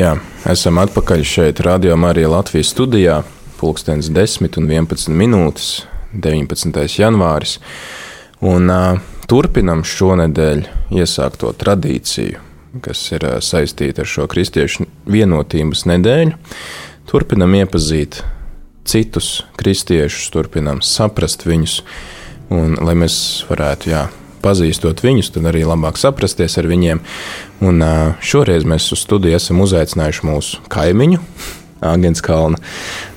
Jā, esam atpakaļ šeit, Radio Marija Latvijas studijā. Pulkstenis 10 un 11 minūtes, 19. janvāris. Un uh, turpinam šonadēļ iesākto tradīciju, kas ir uh, saistīta ar šo kristiešu vienotības nedēļu. Turpinam iepazīt citus kristiešus, turpinam saprast viņus, un lai mēs varētu, jā, pazīstot viņus, tad arī labāk saprasties ar viņiem. Un šoreiz mēs uz studiju esam uzaicinājuši mūsu kaimiņu, Agnēs Kalna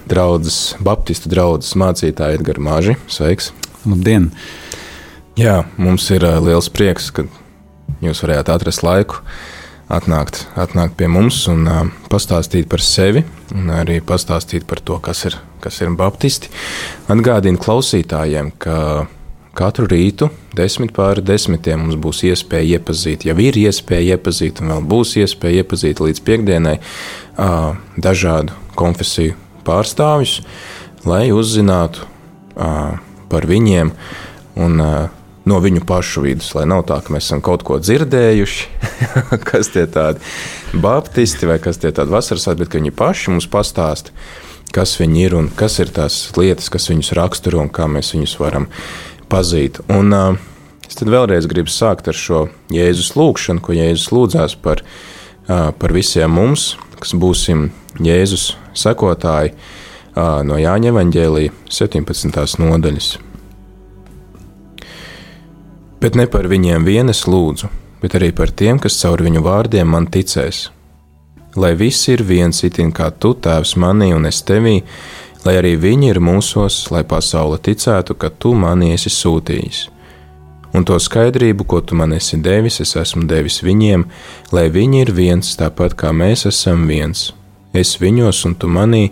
draugs, Baptistu draugs mācītāju Edgars Māži. Sveiks! Labdien! Jā, mums ir liels prieks, ka jūs varējāt atrast laiku atnākt, atnākt pie mums un uh, pastāstīt par sevi, un arī pastāstīt par to, kas ir, kas ir Baptisti. Atgādinu klausītājiem, ka Katru rītu, desmit pāri desmitiem, mums būs iespēja iepazīt, jau ir iespēja iepazīt, un vēl būs iespēja iepazīt līdz piekdienai dažādu konfesiju pārstāvjus, lai uzzinātu par viņiem un no viņu pašu vidus, lai nav tā, ka mēs esam kaut ko dzirdējuši, kas tie tādi baptisti vai kas tie tādi vasaras, bet ka viņi paši mums pastāsta, kas viņi ir un kas ir tās lietas, kas viņus raksturo un kā mēs viņus varam izdarīt pazīt. Un, es tad vēlreiz gribu sākt ar šo Jēzus lūgšanu, ko Jēzus lūdzās par, par visiem mums, kas būsim Jēzus sekotāji no Jāņa Evanģēlīja 17. nodaļas. Bet ne par viņiem vien es lūdzu, bet arī par tiem, kas caur viņu vārdiem man ticēs. Lai viss ir viens itin kā tu, Tēvs, manī un es tevī, lai arī viņi ir mūsos, lai pasaule ticētu, ka tu mani esi sūtījis. Un to skaidrību, ko tu man esi devis, es esmu devis viņiem, lai viņi ir viens, tāpat kā mēs esam viens. Es viņos un tu manī,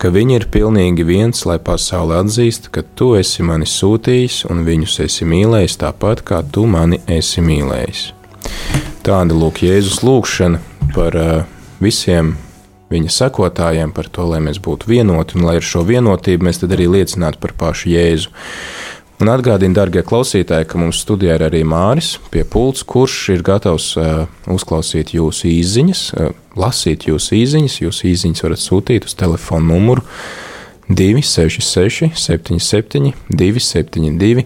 ka viņi ir pilnīgi viens, lai pasaule atzīst, ka tu esi mani sūtījis un viņus esi mīlējis tāpat, kā tu mani esi mīlējis. Tāda lūk Jēzus lūgšana par uh, visiem viņa sekotājiem par to, lai mēs būtu vienoti un lai ar šo vienotību mēs arī liecinātu par pašu Jēzu. Un atgādinu, darbie klausītāji, ka mums studijā ir arī Māris pie pults, kurš ir gatavs uh, uzklausīt jūsu īsiņas, uh, lasīt jūsu īsiņas. Jūsu īsiņas varat sūtīt uz telefona numuru 266, 77, 272.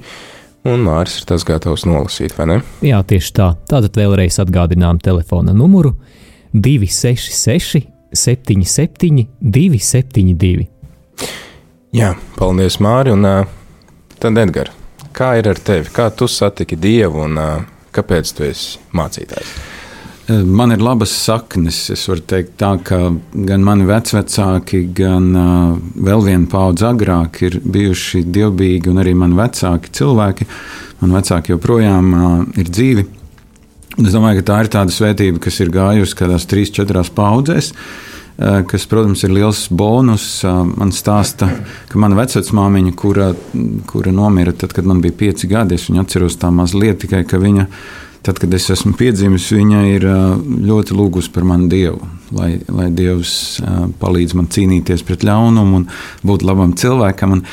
Un Mārcis ir tas gatavs nolasīt, vai ne? Jā, tieši tā. Tātad vēlreiz atgādinām telefona numuru 266 77, 272. Jā, paldies, Mārija. Un uh, tad, Edgars, kā ir ar tevi? Kā tu satiki Dievu un uh, kāpēc tu esi mācītājs? Man ir labas saknes. Es varu teikt, tā, ka gan mani vecvecāki, gan uh, vēl viena paudze agrāk ir bijuši dievbijīgi, un arī mani vecāki cilvēki. Man vecāki joprojām uh, ir dzīvi. Es domāju, ka tā ir tāda svētība, kas ir gājusi kādās trīs, četrās paudzēs. Eh, kas, protams, ir liels bonus. Eh, man stāsta, ka mana vecmāmiņa, kura, kura nomira tad, kad man bija pieci gadi, es viņu atceros tā mazliet tikai, ka viņa, tad, kad es esmu piedzimis, viņa ir eh, ļoti lūgusi par manu dievu. Lai, lai Dievs palīdz man cīnīties pret ļaunumu un būt labam cilvēkam. Un,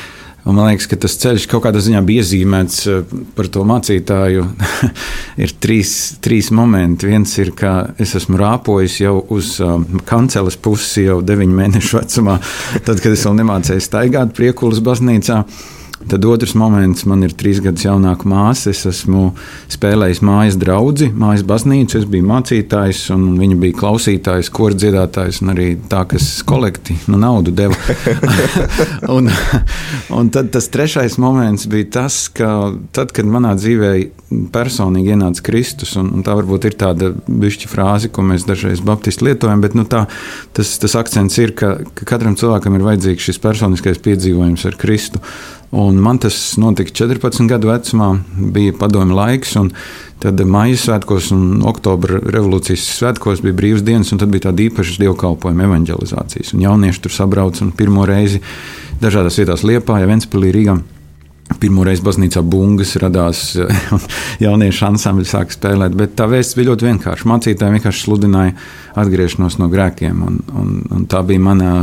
Un man liekas, ka tas ceļš kaut kādā ziņā bija iezīmēts eh, par to mācītāju. ir trīs, trīs momenti. Viens ir, ka es esmu rāpojis jau uz um, kanceles pusi jau deviņu mēnešu vecumā, tad, kad es vēl nemācīju staigāt priekulas baznīcā. Tad otrs moments, man ir trīs gadus jaunāka māsa. Es esmu spēlējis mājas draugu, mājas baznīcu. Es biju mācītājs, un viņa bija klausītājs, koris dziedātājs, un arī tā, kas kolekti nu, naudu deva. un, un tad tas trešais moments bija tas, ka tad, kad manā dzīvē personīgi ienāca Kristus, un, un tā varbūt ir tāda bišķi frāze, ko mēs dažreiz baptisti lietojam, bet nu, tā, tas, tas akcents ir, ka, ka katram cilvēkam ir vajadzīgs šis personiskais piedzīvojums ar Kristu. Un man tas notika 14 gadu vecumā, bija padomju laiks. Tad maija svētkos un oktobra revolūcijas svētkos bija brīvas dienas, un tad bija tāda īpaša dievkalpojuma evanģelizācijas. Un jaunieši tur sabrauc un pirmo reizi dažādās vietās Liepā, ja Ventspilī Rīgā. Pirmo reizi baznīcā bungas radās, un jauniešu ansambļi sāka spēlēt. Bet tā vēsts bija ļoti vienkārša. Mācītāji vienkārši sludināja atgriešanos no grēkiem. Un, un, un tā bija mana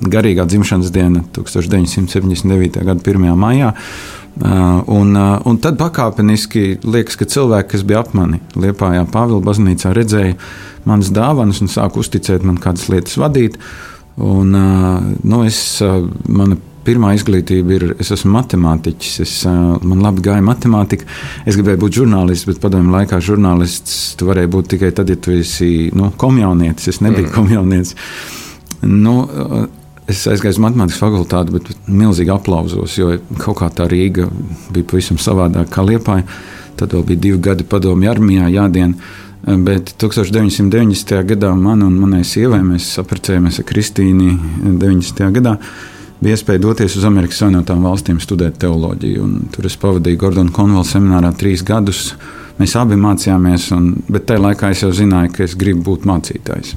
garīgā dzimšanas diena 1979. gada 1. maijā. Uh, un, uh, un tad pakāpeniski liekas, ka cilvēki, kas bija ap mani Lietpājā, Pāvila baznīcā, redzēja manas dāvanas un sāka uzticēt man kādas lietas vadīt. Un, uh, nu, es, mana pirmā izglītība ir, es esmu matemātiķis, es, man labi gāja matemātika. Es gribēju būt žurnālists, bet padomju laikā žurnālists tu varēji būt tikai tad, ja tu esi nu, komjaunietis. Es nebiju mm. komjaunietis. Nu, Es aizgāju uz matemātikas fakultāti, bet milzīgi aplauzos, jo kaut kā tā Rīga bija pavisam savādāka kā Liepāja. Tad vēl bija divi gadi padomju armijā, jādien. Bet 1990. gadā man un manai sievai mēs apprecējāmies ar Kristīnu 90. gadā. Bija iespēja doties uz Amerikas Savienotām valstīm studēt teoloģiju. Tur es pavadīju Gordona Konvela seminārā trīs gadus. Mēs abi mācījāmies, un, bet tajā laikā es jau zināju, ka es gribu būt mācītājs.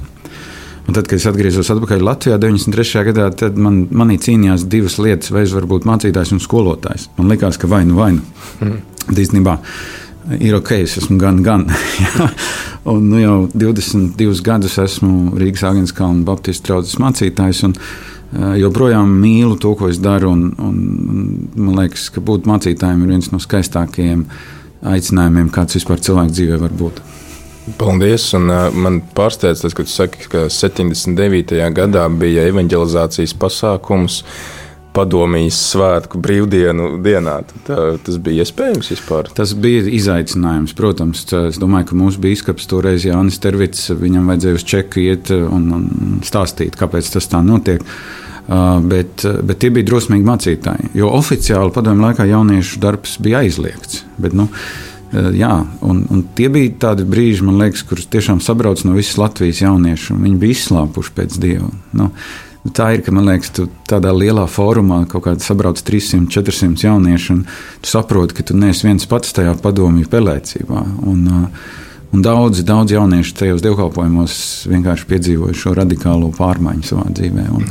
Un tad, kad es atgriezos atpakaļ Latvijā 93. gadā, tad man, manī cīnījās divas lietas, vai es varu būt mācītājs un skolotājs. Man liekas, ka vai nu vai nu. Mm. Īstenībā ir ok, es esmu gan, gan. un nu, jau 22 gadus esmu Rīgas Agnēs Kalnu Baptistu draugs mācītājs. Un, uh, joprojām mīlu to, ko es daru. Un, un, man liekas, ka būt mācītājiem ir viens no skaistākajiem aicinājumiem, kāds vispār cilvēku dzīvē var būt. Paldies! Un, uh, man pārsteidz tas, ka tu saki, ka 79. gadā bija evanģelizācijas pasākums. Padomjas svētku brīvdienu dienā. Tā, tas bija iespējams vispār. Tas bija izaicinājums, protams. Es domāju, ka mūsu biskups toreiz Jānis Tervits, viņam vajadzēja uz čeku iet un, un stāstīt, kāpēc tas tā notiek. Uh, bet, bet tie bija drosmīgi mācītāji. Jo oficiāli padomju laikā jauniešu darbs bija aizliegts. Bet, nu, uh, jā, un, un tie bija tādi brīži, man liekas, kurus tiešām sabrauc no visas Latvijas jauniešu. Viņi bija izslāpuši pēc dieva. Nu, Tā ir, ka man liekas, tu tādā lielā fórumā kaut kādā sabrauc 300, 400 jauniešu, un tu saproti, ka tu neesi viens pats tajā padomju pelēcībā. Un, uh, un daudzi, daudzi jaunieši tajos dievkalpojumos vienkārši piedzīvoja šo radikālo pārmaiņu savā dzīvē. Un,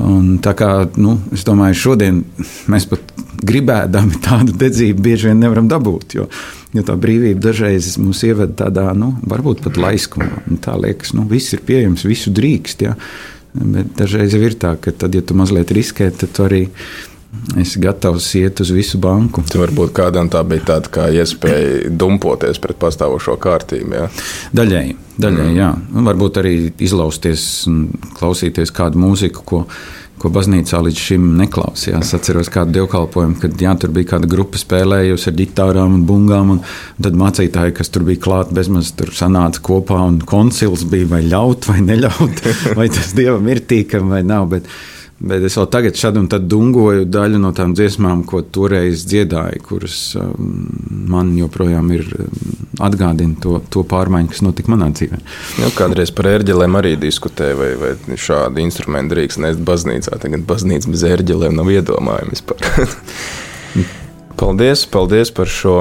un tā kā nu, es domāju, šodien mēs pat gribēdami tādu dedzību bieži vien nevaram dabūt. Jo, jo tā brīvība dažreiz mūs ievada tādā, nu, varbūt pat laiskumā. Tā liekas, nu, viss ir pieejams, visu drīkst. Ja? Bet dažreiz ir tā, ka tad, ja tu mazliet riskē, tad tu arī esi gatavs iet uz visu banku. Tur varbūt kādam tā bija tāda kā iespēja dumpoties pret pastāvošo kārtību. Jā. Daļēji, daļēji mm. jā. Un varbūt arī izlausties un klausīties kādu mūziku, ko ko baznīcā līdz šim neklausījās. Es atceros kādu dievkalpojumu, kad jā, tur bija kāda grupa spēlējusi ar ģitārām un bungām, un tad mācītāji, kas tur bija klāt, bezmaz tur sanāca kopā, un koncils bija vai ļaut vai neļaut, vai tas dievam ir tīkam vai nav. Bet, Bet es vēl tagad šad un tad dungoju daļu no tām dziesmām, ko toreiz dziedāju, kuras um, man joprojām ir um, atgādina to, to pārmaiņu, kas notika manā dzīvē. Jā, kādreiz par ērģelēm arī diskutēja, vai, vai šādi instrumenti drīkst nest baznīcā. Tagad baznīca bez ērģelēm nav iedomājama vispār. paldies, paldies par šo,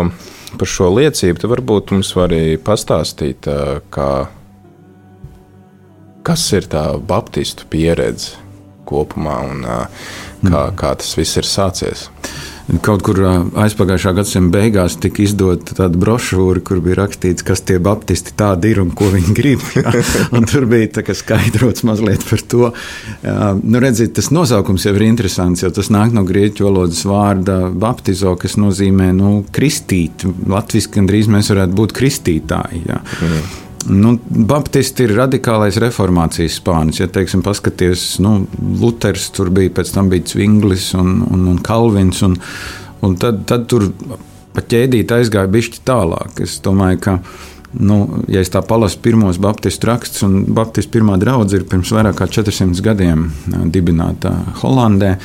par šo liecību. Tu varbūt mums vari pastāstīt, uh, kā, kas ir tā baptistu pieredze kopumā un kā, kā tas viss ir sācies. Kaut kur aizpagājušā gadsimta beigās tika izdota tāda brošūra, kur bija rakstīts, kas tie baptisti tādi ir un ko viņi grib. Tur bija skaidrots mazliet par to. Nu, redziet, tas nosaukums jau ir interesants, jo tas nāk no grieķu valodas vārda baptizo, kas nozīmē nu, kristīt. Latvijas gandrīz mēs varētu būt kristītāji. Jā. Mm. Nu, Baptisti ir radikālais reformācijas spānis. Ja teiksim, paskaties, nu, Luters tur bija, pēc tam bija Cvinglis un, un, un Kalvins. Un, un tad, tad tur pa ķēdīt aizgāja bišķi tālāk. Es domāju, ka, nu, ja es tā palasu pirmos baptistu rakstus, un baptistu pirmā draudzība ir pirms vairāk kā 400 gadiem dibināta Holandē.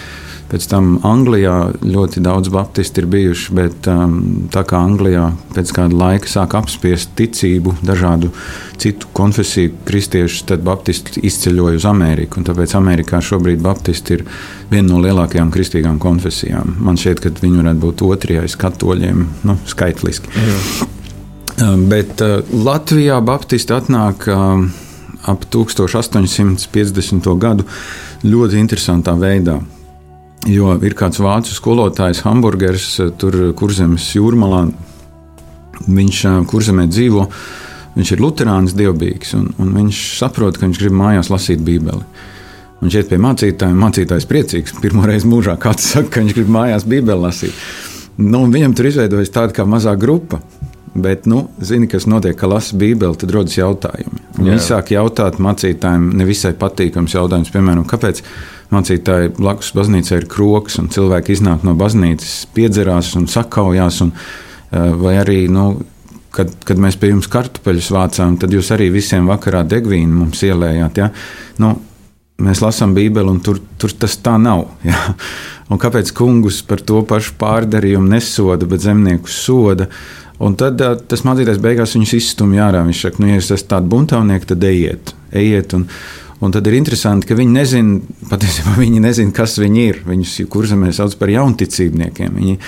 Pēc tam Anglijā ļoti daudz baptisti ir bijuši, bet um, tā kā Anglijā pēc kāda laika sāk apspiest ticību, dažādu citu konfesiju kristiešus, tad baptisti izceļoja uz Ameriku. Tāpēc Amerikā šobrīd baptisti ir viena no lielākajām kristīgām konfesijām. Man šķiet, ka viņi varētu būt otrie aiz katoļiem, nu, skaitliski. Jā. Um, bet uh, Latvijā baptisti atnāk uh, ap 1850. gadu ļoti interesantā veidā. Jo ir kāds vācu skolotājs, Hamburgers, eh, tur kurzemes jūrmalā. Viņš eh, kurzemē dzīvo, viņš ir luterāns dievbijīgs, un, un viņš saprot, ka viņš grib mājās lasīt Bībeli. Un šeit pie mācītājiem mācītājs priecīgs. Pirmo reizi mūžā kāds saka, ka viņš grib mājās Bībeli lasīt. Nu, viņam tur izveidojas tāda kā mazā grupa. Bet, nu, zini, kas notiek, ka lasa Bībeli, tad rodas jautājumi. Viņi sāk jautāt mācītājiem nevisai patīkams jautājums, piemēram, kāpēc mācītāji blakus baznīcai ir kroks un cilvēki iznāk no baznīcas, piedzerās un sakaujās. Un, eh, vai arī, nu, kad, kad mēs pie jums kartupeļus vācām, tad jūs arī visiem vakarā degvīnu mums ielējāt. Ja? Nu, mēs lasām Bībeli, un tur, tur tas tā nav. Ja? Un kāpēc kungus par to pašu pārdarījumu nesoda, bet zemniekus soda? Un tad uh, tas mācītājs beigās viņus izstumj ārā. Viņš saka, nu, ja jūs esat tādi buntāvnieki, tad ejiet. ejiet un, un tad ir interesanti, ka viņi nezina, patiesībā viņi nezina, kas viņi ir. Viņus kurzemē sauc par jaunticībniekiem. Viņi,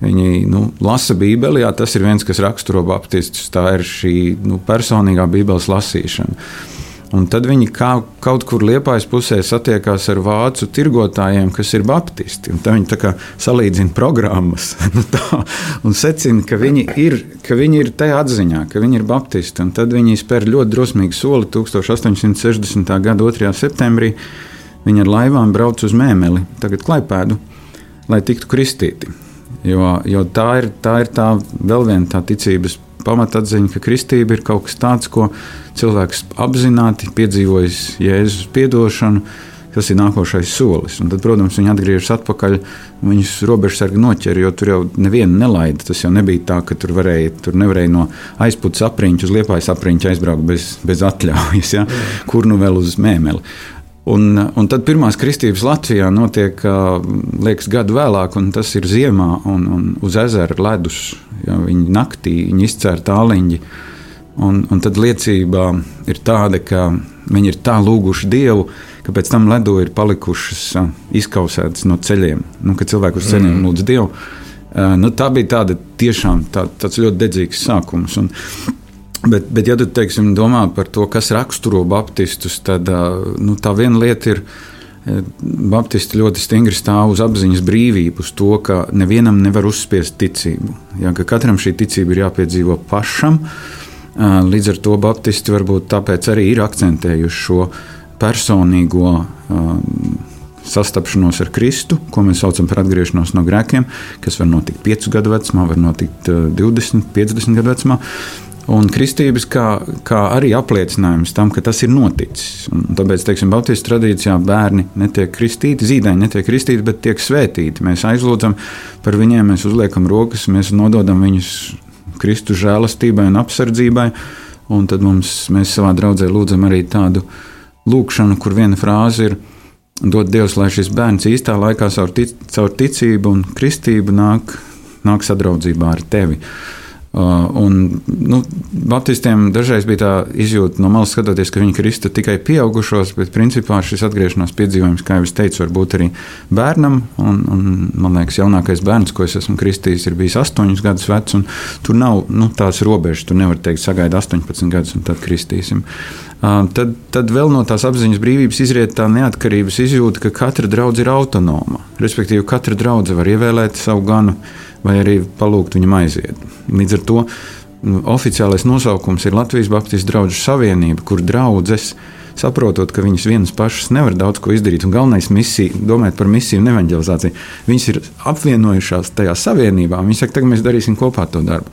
Viņi nu, lasa Bībeli, jā, tas ir viens, kas raksturo baptistus. Tā ir šī nu, personīgā Bībeles lasīšana. Un tad viņi kā, kaut kur liepājas pusē satiekās ar vācu tirgotājiem, kas ir baptisti. Tad viņi salīdzina programmas nu tā, un secina, ka viņi, ir, ka viņi ir tajā atziņā, ka viņi ir baptisti. Un tad viņi spēr ļoti drosmīgu soli 1860. gada 2. septembrī. Viņi ar laivām brauc uz mēmeli, tagad klaipēdu, lai tiktu kristīti. Jo, jo tā, ir, tā ir tā vēl viena tā ticības pamatatziņa, ka kristība ir kaut kas tāds, ko cilvēks apzināti piedzīvojis Jēzus piedošanu. Tas ir nākošais solis. Un tad, protams, viņi atgriežas atpakaļ. Viņus robežsargi noķer, jo tur jau nevienu nelaida. Tas jau nebija tā, ka tur, varēja, tur nevarēja no aizpūtas apriņķa uz liepājas apriņķa aizbraukt bez, bez atļaujas, ja? kur nu vēl uz mēmeli. Un, un tad pirmās kristības Latvijā notiek liekas, gadu vēlāk, un tas ir ziemā un, un uz ezera ledus. Ja, viņi naktī viņi izcēra tāliņģi. Un, un tad liecība ir tāda, ka viņi ir tā lūguši Dievu, ka pēc tam ledu ir palikušas izkausētas no ceļiem. Nu, kad cilvēku uz ceļiem mm. lūdz Dievu, nu, tā bija tāda tiešām tā, tāds ļoti dedzīgs sākums. Un, Bet, bet ja tu teiksim, domā par to, kas raksturo baptistus, tad nu, tā viena lieta ir. Baptisti ļoti stingri stāv uz apziņas brīvību, uz to, ka nevienam nevar uzspiest ticību. Ja, ka katram šī ticība ir jāpiedzīvo pašam. Līdz ar to Baptisti varbūt tāpēc arī ir akcentējuši šo personīgo sastapšanos ar Kristu, ko mēs saucam par atgriešanos no grēkiem, kas var notikt 5 gadu vecumā, var notikt 20, 50 gadu vecumā. Un kristības kā, kā arī apliecinājums tam, ka tas ir noticis. Un tāpēc, teiksim, Baltijas tradīcijā bērni netiek kristīti, zīdaiņi netiek kristīti, bet tiek svētīti. Mēs aizlūdzam par viņiem, mēs uzliekam rokas, mēs nododam viņus Kristu žēlastībai un apsardzībai. Un tad mums, mēs savā draudzē lūdzam arī tādu lūkšanu, kur viena frāze ir: Dod Dievs, lai šis bērns īstā laikā caur, tic, caur ticību un kristību nāk, nāk sadraudzībā ar tevi. Uh, un, nu, Baptistiem dažreiz bija tā izjūta no malas skatoties, ka viņi krista tikai pieaugušos, bet principā šis atgriešanās piedzīvojums, kā jau es teicu, var būt arī bērnam. Un, un, man liekas, jaunākais bērns, ko es esmu kristījis, ir bijis 8 gadus vecs. Tur nav nu, tās robežas, tur nevar teikt, sagaida 18 gadus un tad kristīsim. Uh, tad, tad vēl no tās apziņas brīvības izriet tā neatkarības izjūta, ka katra draudzene ir autonoma. Respektīvi, katra draudzene var ievēlēt savu ganu vai arī palūgt viņam aiziet. Līdz ar to nu, oficiālais nosaukums ir Latvijas Baptistu draugu savienība, kur draudzes saprotot, ka viņas vienas pašas nevar daudz ko izdarīt. Un galvenais misija, domājot par misiju un evanģelizāciju, viņas ir apvienojušās tajā savienībā. Viņi saka, tagad mēs darīsim kopā to darbu.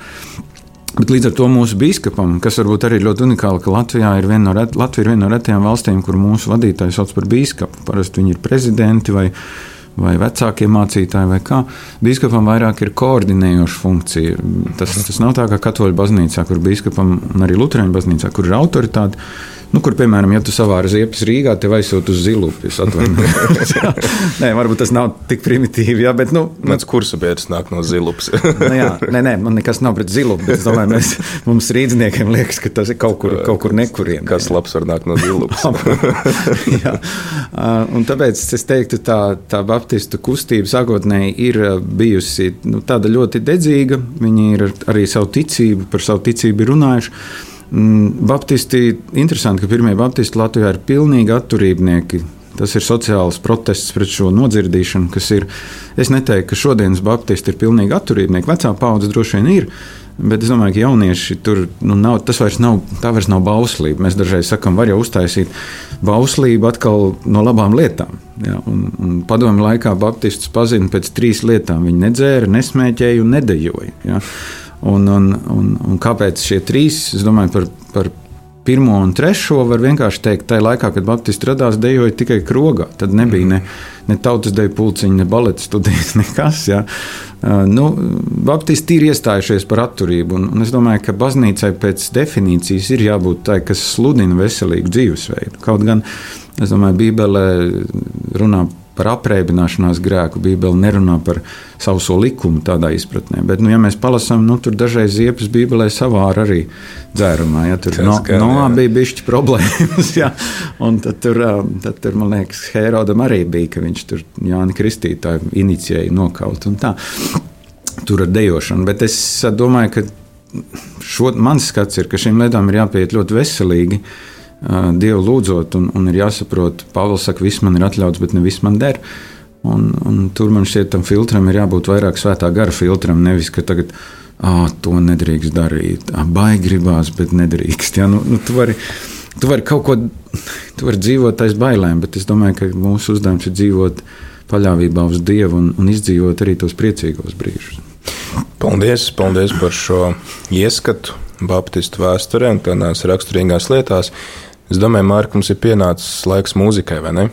Bet līdz ar to mūsu biskupam, kas varbūt arī ir ļoti unikāli, ka Latvijā ir viena no, ret, Latvija ir viena no retajām valstīm, kur mūsu vadītāji sauc par biskupu. Parasti viņi ir prezidenti vai vai vecākie mācītāji, vai kā. Biskupam vairāk ir koordinējoša funkcija. Tas, tas nav tā kā katoļu baznīcā, kur biskupam un arī Lutāņu baznīcā, kur ir autoritāte Nu, kur, piemēram, ja tu savāri ziepes Rīgā, tev aizsūta uz zilupi. nē, varbūt tas nav tik primitīvi. Jā, bet, nu, Mans kursa biedrs nāk no zilupas. nu, jā, nē, nē, man nekas nav pret zilupi. Bet, domāju, mēs, mums rīzniekiem liekas, ka tas ir kaut kur, kaut kur nekurien. Kas labs var nākt no zilupas. jā, un tāpēc es teiktu, tā, tā baptistu kustība sākotnēji ir bijusi nu, tāda ļoti dedzīga. Viņi ir arī savu ticību, par savu ticību runājuši. Mm, baptisti, interesanti, ka pirmie baptisti Latvijā ir pilnīgi atturībnieki. Tas ir sociāls protests pret šo nodzirdīšanu, kas ir. Es neteiktu, ka šodienas baptisti ir pilnīgi atturībnieki. Vecā paudze droši vien ir, Bet es domāju, ka jaunieši tur nu, nav, tas vairs nav, tā vairs nav bauslība. Mēs dažreiz sakām, var jau uztaisīt bauslību atkal no labām lietām. Ja, un, un padomju laikā Baptistus pazina pēc trīs lietām. Viņi nedzēra, nesmēķēja un nedejoja. Ja. Un, un, un, un kāpēc šie trīs? Es domāju par, par pirmo un trešo var vienkārši teikt, tajā laikā, kad Baptisti radās, dejoja tikai krogā. Tad nebija ne, ne tautas deju pulciņa, ne baleta studijas, nekas. Ja. Uh, nu, Baptisti ir iestājušies par atturību, un, un es domāju, ka baznīcai pēc definīcijas ir jābūt tai, kas sludina veselīgu dzīvesveidu. Kaut gan, es domāju, Bībelē runā par par apreibināšanās grēku. Bībele nerunā par sauso likumu tādā izpratnē. Bet, nu, ja mēs palasām, nu, tur dažreiz ziepes Bībelē savāra arī dzērumā. Ja, tur no, gan, no, bija bišķi problēmas. Ja, un tad tur, tad tur, man liekas, Herodam arī bija, ka viņš tur Jāni Kristītāju inicijēja nokaut un tā. Tur ar dejošanu. Bet es domāju, ka šo, mans skats ir, ka šīm lietām ir jāpieiet ļoti veselīgi. Uh, Dievu lūdzot, un, un ir jāsaprot, Pāvils saka, viss man ir atļauts, bet ne viss man der. Un, un tur man šķiet, tam filtram ir jābūt vairāk svētā gara filtram, nevis ka tagad à, to nedrīkst darīt. À, baigi gribās, bet nedrīkst. Ja? Nu, nu, tu, vari, tu vari kaut ko, tu vari dzīvot aiz bailēm, bet es domāju, ka mūsu uzdevums ir dzīvot paļāvībā uz Dievu un, un izdzīvot arī tos priecīgos brīžus. Paldies, paldies par šo ieskatu Baptistu vēsturē un tādās raksturīgās lietās. Es domāju, Mārka, mums ir pienācis laiks mūzikai, vai ne?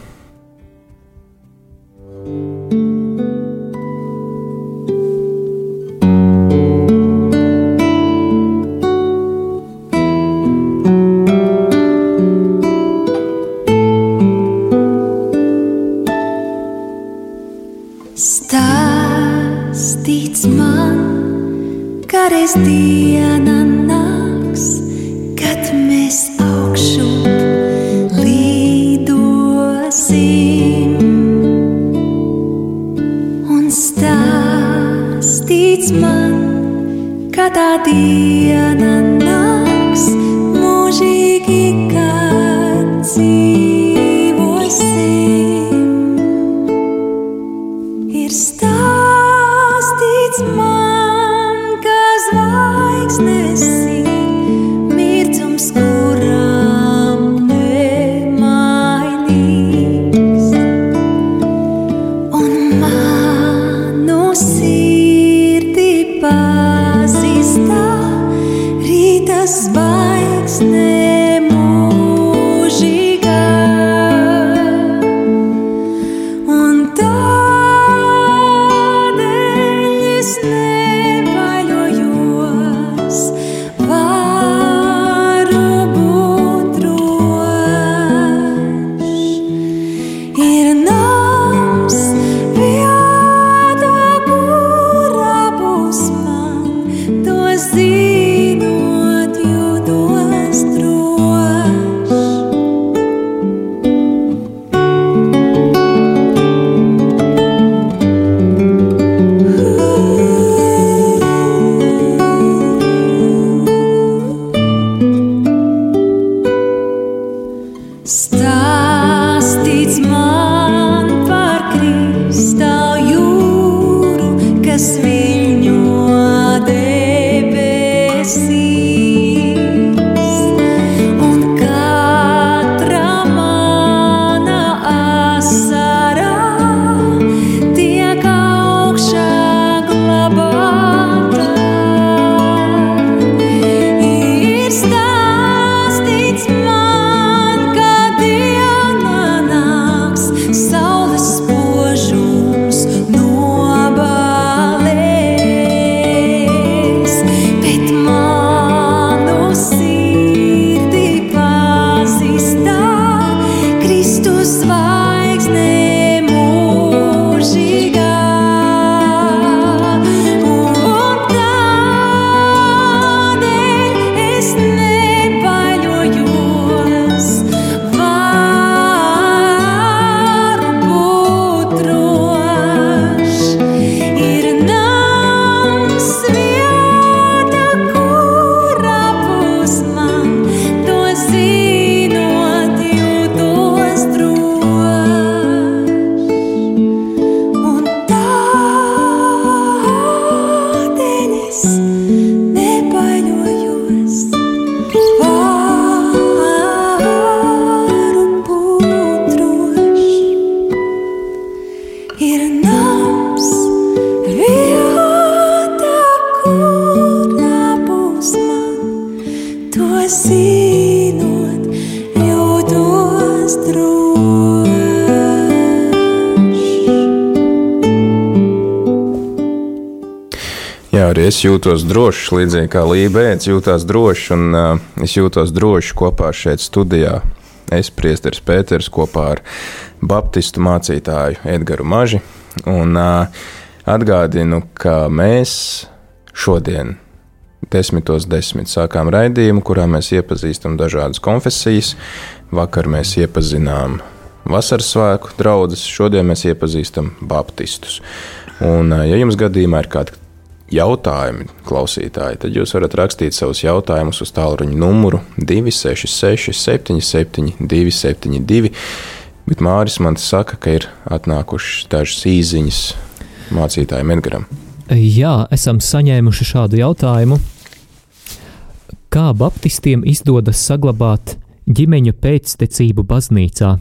just by es jūtos drošs, līdzīgi kā Lībēns jūtās drošs, un uh, es jūtos drošs kopā šeit studijā. Es, Priesteris Pēters, kopā ar Baptistu mācītāju Edgars Maži. Un uh, atgādinu, ka mēs šodien, desmitos desmit, sākām raidījumu, kurā mēs iepazīstam dažādas konfesijas. Vakar mēs iepazinām vasaras svēku draugus, šodien mēs iepazīstam Baptistus. Un, ja jums gadījumā ir kādi jautājumi, klausītāji, tad jūs varat rakstīt savus jautājumus uz tālruņa numuru 266, 77, 272. Bet Māris man saka, ka ir atnākušas dažas īsiņas mācītājiem Edgaram. Jā, esam saņēmuši šādu jautājumu. Kā baptistiem izdodas saglabāt ģimeņu pēctecību baznīcā?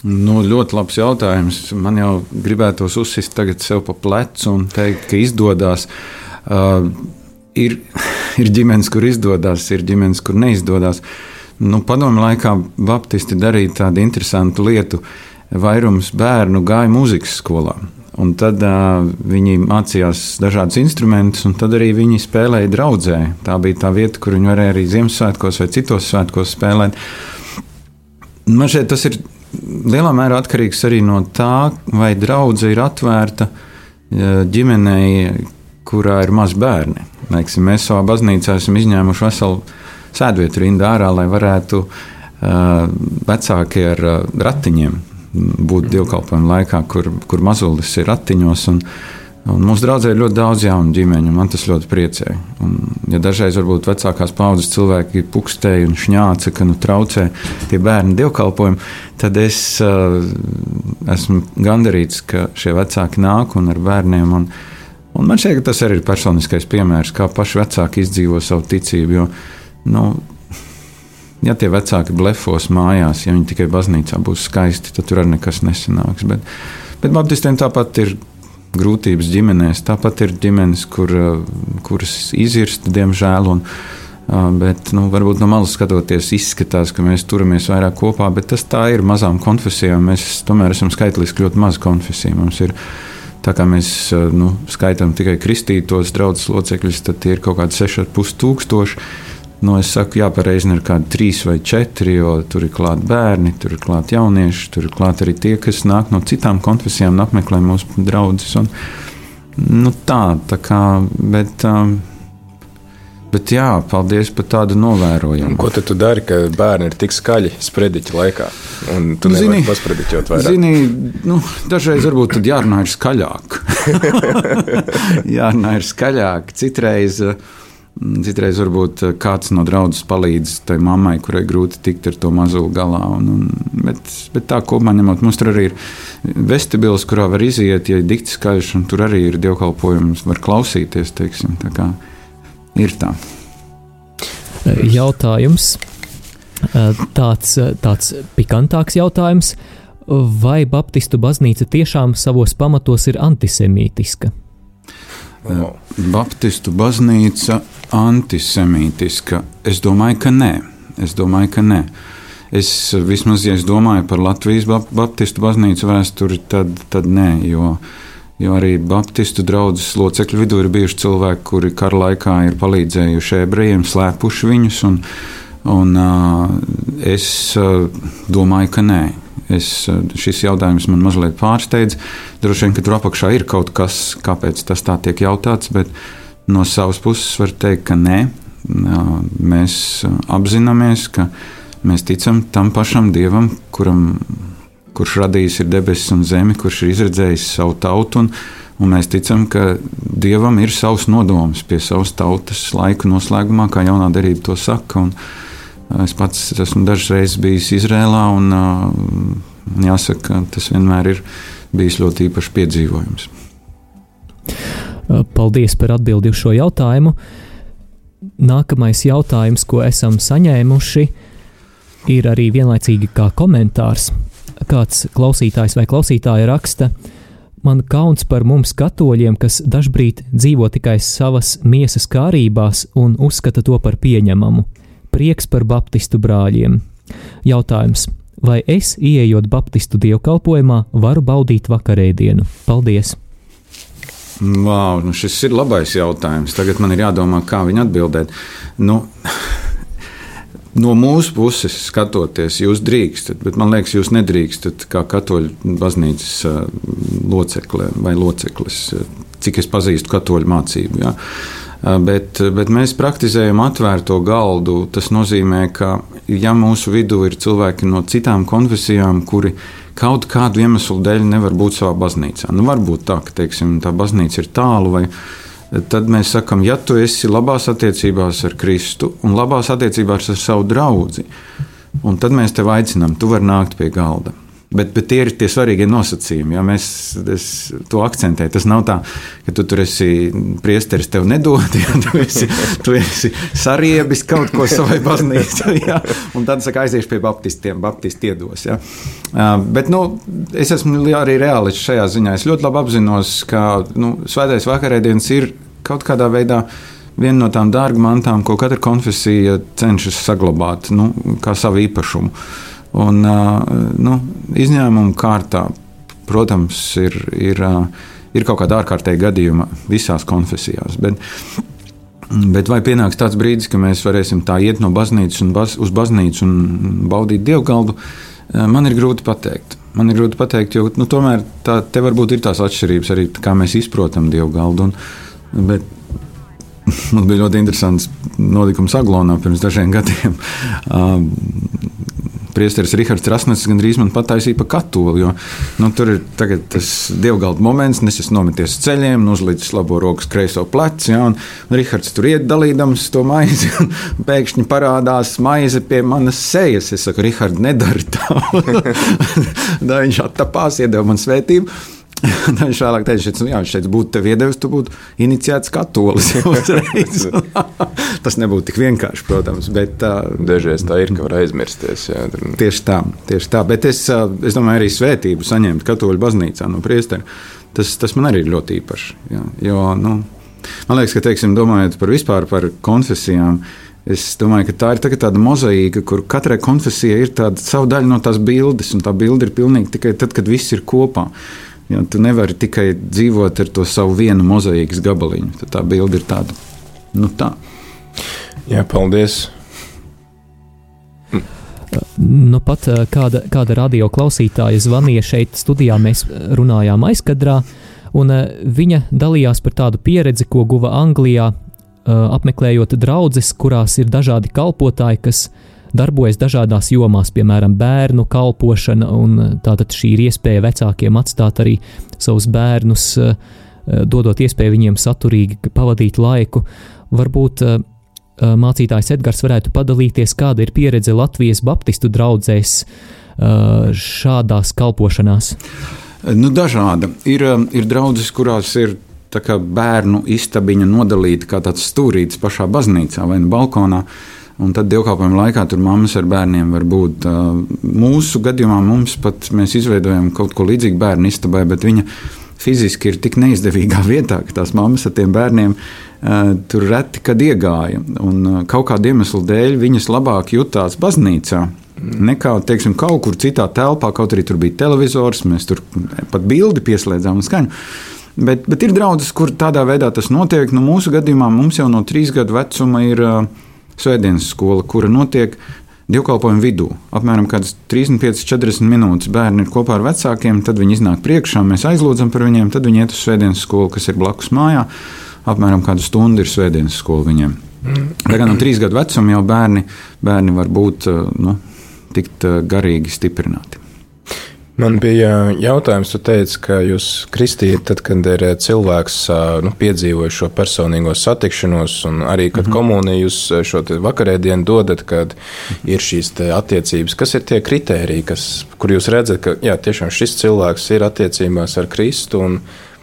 Nu, ļoti labs jautājums. Man jau gribētos uzsist sev pa plecu un teikt, ka izdodas. Uh, ir, ir ģimenes, kur izdodas, ir ģimenes, kur neizdodas. Nu, Padomu laikā Baptisti darīja tādu interesantu lietu. Vairums bērnu gāja muzikas skolā. Un tad uh, viņi mācījās dažādus instrumentus, un tad arī viņi spēlēja draudzē. Tā bija tā vieta, kur viņi varēja arī Ziemassvētkos vai citos svētkos spēlēt. Man šeit tas ir lielā mērā atkarīgs arī no tā, vai draudzene ir atvērta ģimenei, kurā ir maz bērni. Laiksim, mēs savā baznīcā esam izņēmuši veselu sēdvietu rindu ārā, lai varētu vecāki ar ratiņiem būt dievkalpojuma laikā, kur, kur mazulis ir ratiņos. Un, Un mūsu draudzē ir ļoti daudz jaunu ģimeņu, un man tas ļoti priecē. Un, ja dažreiz varbūt vecākās paudzes cilvēki pukstēja un šņāca, ka nu, traucē tie bērni dievkalpojumi, tad es uh, esmu gandarīts, ka šie vecāki nāk un ar bērniem. Un, un man šķiet, ka tas arī ir personiskais piemērs, kā paši vecāki izdzīvo savu ticību. Jo, nu, ja tie vecāki blefos mājās, ja viņi tikai baznīcā būs skaisti, tad tur arī nekas nesanāks. Bet, bet Baptistiem tāpat ir grūtības ģimenēs. Tāpat ir ģimenes, kur, eh, kuras izirst, diemžēl. Un, eh, Bet, nu, varbūt no malas skatoties, izskatās, ka mēs turamies vairāk kopā, bet tas tā ir mazām konfesijām. Mēs tomēr esam skaitliski ļoti maza konfesija. Mums ir tā kā mēs eh, nu, skaitām tikai kristītos draugus locekļus, tad tie ir kaut kādi 6,5 tūkstoši. Nu, es saku, jā, pareizi ir kādi trīs vai četri, jo tur ir klāti bērni, tur ir klāti jaunieši, tur ir klāti arī tie, kas nāk no citām konfesijām un apmeklē mūsu draugus. Nu, tā, tā kā, bet, um, bet jā, paldies par tādu novērojumu. Ko tu dari, ka bērni ir tik skaļi sprediķa laikā? Un tu nu, nevari pasprediķot vairāk. Zini, nu, dažreiz varbūt jārunā ir skaļāk. jārunā ir skaļāk. Citreiz. Uh, Citreiz varbūt eh, kāds no draugiem palīdz tai mammai, kurai grūti tikt ar to mazo galā. Un, un, bet, bet tā kopumā ņemot, mums tur arī ir vestibils, kurā var iziet, ja ir dikti skaļš, un tur arī ir dievkalpojums, var klausīties. Teiksim, tā kā ir tā. Jautājums. Tāds, tāds pikantāks jautājums. Vai Baptistu baznīca tiešām savos pamatos ir antisemītiska? Oh. Baptistu baznīca antisemītiska? Es domāju, ka nē. Es domāju, ka nē. Es vismaz, ja es domāju par Latvijas Baptistu baznīcu vēsturi, tad, tad nē, jo, jo arī Baptistu draugas locekļu vidū ir bijuši cilvēki, kuri kara laikā ir palīdzējuši ebrejiem, slēpuši viņus. Un, un, uh, es uh, domāju, ka nē. Es, šis jautājums man mazliet pārsteidz. Droši vien, ka tur apakšā ir kaut kas, kāpēc tas tā tiek jautāts, bet no savas puses var teikt, ka nē. Mēs apzināmies, ka mēs ticam tam pašam Dievam, kuram, kurš radījis debesis un zemi, kurš ir izredzējis savu tautu. Un, un mēs ticam, ka Dievam ir savs nodoms pie savas tautas laika noslēgumā, kā jaunā derība to saka. Un, Es pats esmu dažas reizes bijis Izrēlā, un jāsaka, tas vienmēr ir bijis ļoti īpašs piedzīvojums. Paldies par atbildi uz šo jautājumu. Nākamais jautājums, ko esam saņēmuši, ir arī vienlaicīgi kā komentārs. Kāds klausītājs vai klausītāja raksta, man kauns par mums, katoļiem, kas dažkārt dzīvo tikai savas miesas kārībās un uzskata to par pieņemamu prieks par baptistu brāļiem. Jautājums. Vai es, ieejot baptistu dievkalpojumā, varu baudīt vakarēdienu? Paldies! Wow, nu šis ir labais jautājums. Tagad man ir jādomā, kā viņu atbildēt. Nu, No mūsu puses skatoties, jūs drīkstat, bet man liekas, jūs nedrīkstat kā katoļu baznīcas uh, locekle vai loceklis, cik es pazīstu katoļu mācību. Ja. Bet, bet mēs praktizējam atvērto galdu. Tas nozīmē, ka ja mūsu vidū ir cilvēki no citām konfesijām, kuri kaut kādu iemeslu dēļ nevar būt savā baznīcā, nu varbūt tā, ka teiksim, tā baznīca ir tālu vai ne tad mēs sakām, ja tu esi labās attiecībās ar Kristu un labās attiecībās ar savu draugu, tad mēs tevi aicinām, tu vari nākt pie galda. Bet, bet tie ir tie svarīgie nosacījumi. Ja mēs to akcentējam. Tas nav tā, ka tu tur esi priesteris, tev nedod, ja tu esi, tu esi sariebis kaut ko savai baznīcai. Ja, un tad saka, aiziešu pie baptistiem, baptisti iedos. Ja. Bet nu, es esmu arī reālists šajā ziņā. Es ļoti labi apzinos, ka nu, svētais vakarēdienas ir kaut kādā veidā viena no tām dārgmantām, ko katra konfesija cenšas saglabāt nu, kā savu īpašumu. Un, nu, izņēmumu kārtā, protams, ir, ir, ir kaut kāda ārkārtēja gadījuma visās konfesijās. Bet, bet vai pienāks tāds brīdis, ka mēs varēsim tā iet no baznīcas baz, uz baznīcu un baudīt dievgaldu, man ir grūti pateikt. Man ir grūti pateikt, jo nu, tomēr tā, te varbūt ir tās atšķirības arī, kā mēs izprotam dievgaldu. Un, bet mums bija ļoti interesants notikums Aglonā pirms dažiem gadiem priesteris Rihards Rasnets gandrīz man pataisīja pa katoli. Jo, nu, tur ir tas dievgalda moments, es esmu nometies ceļiem, uzlicis labo rokas kreiso pleci. Ja, un, un Rihards tur iet dalīdams to maizi, un pēkšņi parādās maize pie manas sejas. Es saku, Rihards, nedari. Tā viņš attapās, iedeva man svētību. Viņš vēlāk teica, ka, ja viņš šeit būtu tev iedevis, tu būtu iniciēts katolis. Tas nebūtu tik vienkārši, protams. Bet, Dažreiz tā ir, ka var aizmirsties. Jā. Tieši tā, tieši tā. Bet es, es domāju, arī svētību saņemt katoļu baznīcā no priestera. Tas, tas man arī ir ļoti īpaši. Jā. Jo, nu, man liekas, ka, teiksim, domājot par vispār par konfesijām, Es domāju, ka tā ir tā tāda mozaīka, kur katrai konfesijai ir tāda sava daļa no tās bildes, un tā bilde ir pilnīgi tikai tad, kad viss ir kopā. Jo tu nevari tikai dzīvot ar to savu vienu mozaīkas gabaliņu. Tad tā bilde ir tāda. Nu tā. Jā, paldies. Nu, pat eh, kāda, kāda radio klausītāja zvanīja šeit studijā, mēs runājām aizkadrā, un eh, viņa dalījās par tādu pieredzi, ko guva Anglijā, eh, apmeklējot draugus, kurās ir dažādi kalpotāji, kas darbojas dažādās jomās, piemēram, bērnu kalpošana, un eh, tātad šī ir iespēja vecākiem atstāt arī savus bērnus, eh, eh, dodot iespēju viņiem saturīgi pavadīt laiku. Varbūt mācītājs Edgars varētu padalīties, kāda ir pieredze Latvijas Baptistu draugzēs šādās kalpošanās. Nu, dažāda. Ir, ir draudzes, kurās ir bērnu istabiņa nodalīta kā tāds stūrītis pašā baznīcā vai nu balkonā. Uh, Un tad dievkalpojuma laikā tur mammas ar bērniem var būt. Mūsu gadījumā mums pat mēs izveidojam kaut ko līdzīgu bērnu istabai, bet viņa fiziski ir tik neizdevīgā vietā, ka tās mammas ar tiem bērniem tur reti kad iegāja. Un kaut kādu iemeslu dēļ viņas labāk jutās baznīcā. Nekā, teiksim, kaut kur citā telpā, kaut arī tur bija televizors, mēs tur pat bildi pieslēdzām un skaņu. Bet, bet ir draudzes, kur tādā veidā tas notiek. Nu, mūsu gadījumā mums jau no trīs gadu vecuma ir uh, svētdienas skola, kura notiek dievkalpojumu vidū. Apmēram 35-40 minūtes bērni ir kopā ar vecākiem, tad viņi iznāk priekšā, mēs aizlūdzam par viņiem, tad viņi iet uz svētdienas skolu, kas ir blakus mājā. Apmēram kādu stundu ir svētdienas skola viņiem. Tagad no trīs gadu vecuma jau bērni, bērni var būt nu, tikt garīgi stiprināti. Man bija jautājums, tu teici, ka jūs kristījat tad, kad ir cilvēks nu, piedzīvojis šo personīgo satikšanos, un arī, kad mm -hmm. komunija jūs šo vakarēdienu dodat, kad ir šīs attiecības. Kas ir tie kritēriji, kas, kur jūs redzat, ka jā, tiešām šis cilvēks ir attiecībās ar Kristu? Un,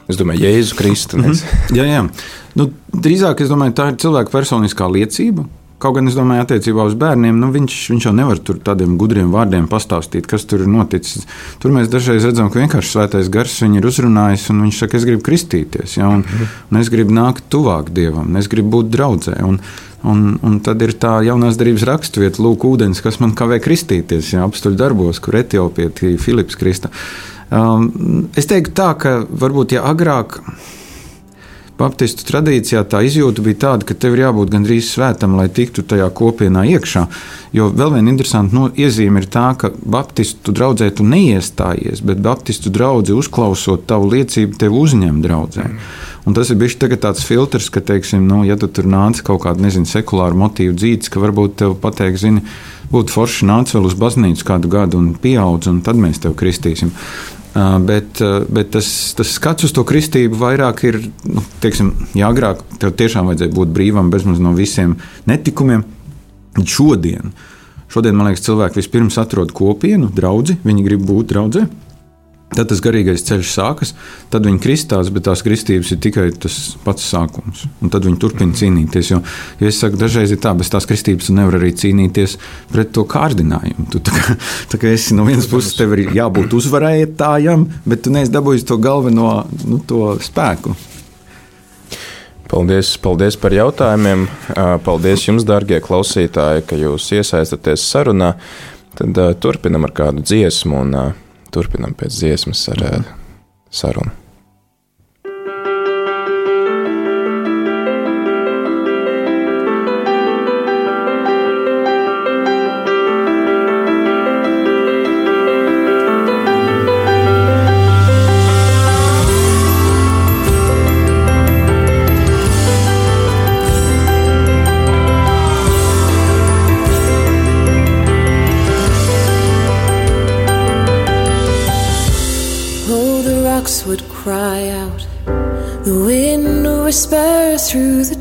Es domāju, Jēzu Kristu. Mm -hmm. jā, jā. Nu, drīzāk es domāju, tā ir cilvēka personiskā liecība, Kaut gan es domāju, attiecībā uz bērniem, nu, viņš, viņš jau nevar tur tādiem gudriem vārdiem pastāstīt, kas tur ir noticis. Tur mēs dažreiz redzam, ka vienkārši svētais gars viņu ir uzrunājis, un viņš saka, es gribu kristīties, ja, un, un es gribu nākt tuvāk dievam, es gribu būt draudzē. Un, un, un tad ir tā jaunās darbības raksturvieta, lūk, ūdens, kas man kavē kristīties, ja apstuļu darbos, kur Etiopija, Filips Krista. Um, es teiktu tā, ka varbūt ja agrāk Baptistu tradīcijā tā izjūta bija tāda, ka tev ir jābūt gandrīz svētam, lai tiktu tajā kopienā iekšā. Jo vēl viena interesanta no, iezīme ir tā, ka Baptistu draudzē tu neiestājies, bet Baptistu draugi uzklausot tavu liecību, tevi uzņem draudzē. Un tas ir bijis tāds filtrs, ka, teiksim, nu, ja tu tur nāc kaut kāda, nezinu, sekulāra motīva dzīves, ka varbūt tev pateiks, zini, būtu forši nāc vēl uz baznīcu kādu gadu un pieaudz, un tad mēs tev kristīsim. Bet, bet tas, tas skats uz to kristību vairāk ir, nu, teiksim, ja agrāk tev tiešām vajadzēja būt brīvam bezmaz no visiem netikumiem, šodien, šodien man liekas, cilvēki vispirms atrod kopienu, draugu, viņi grib būt draugi. Tad tas garīgais ceļš sākas, tad viņi kristās, bet tās kristības ir tikai tas pats sākums. Un tad viņi turpina cīnīties. Jo, jo es saku, dažreiz ir tā, bez tās kristības tu nevari arī cīnīties pret to kārdinājumu. Tu tā kā, tā kā esi no vienas puses, tev ir jābūt uzvarētājam, bet tu neesi dabūjis to galveno nu, to spēku. Paldies, paldies par jautājumiem. Paldies jums, darbie klausītāji, ka jūs iesaistāties sarunā. Tad turpinam ar kādu dziesmu. Un, turpinām pēc dziesmas ar mm. sarunu.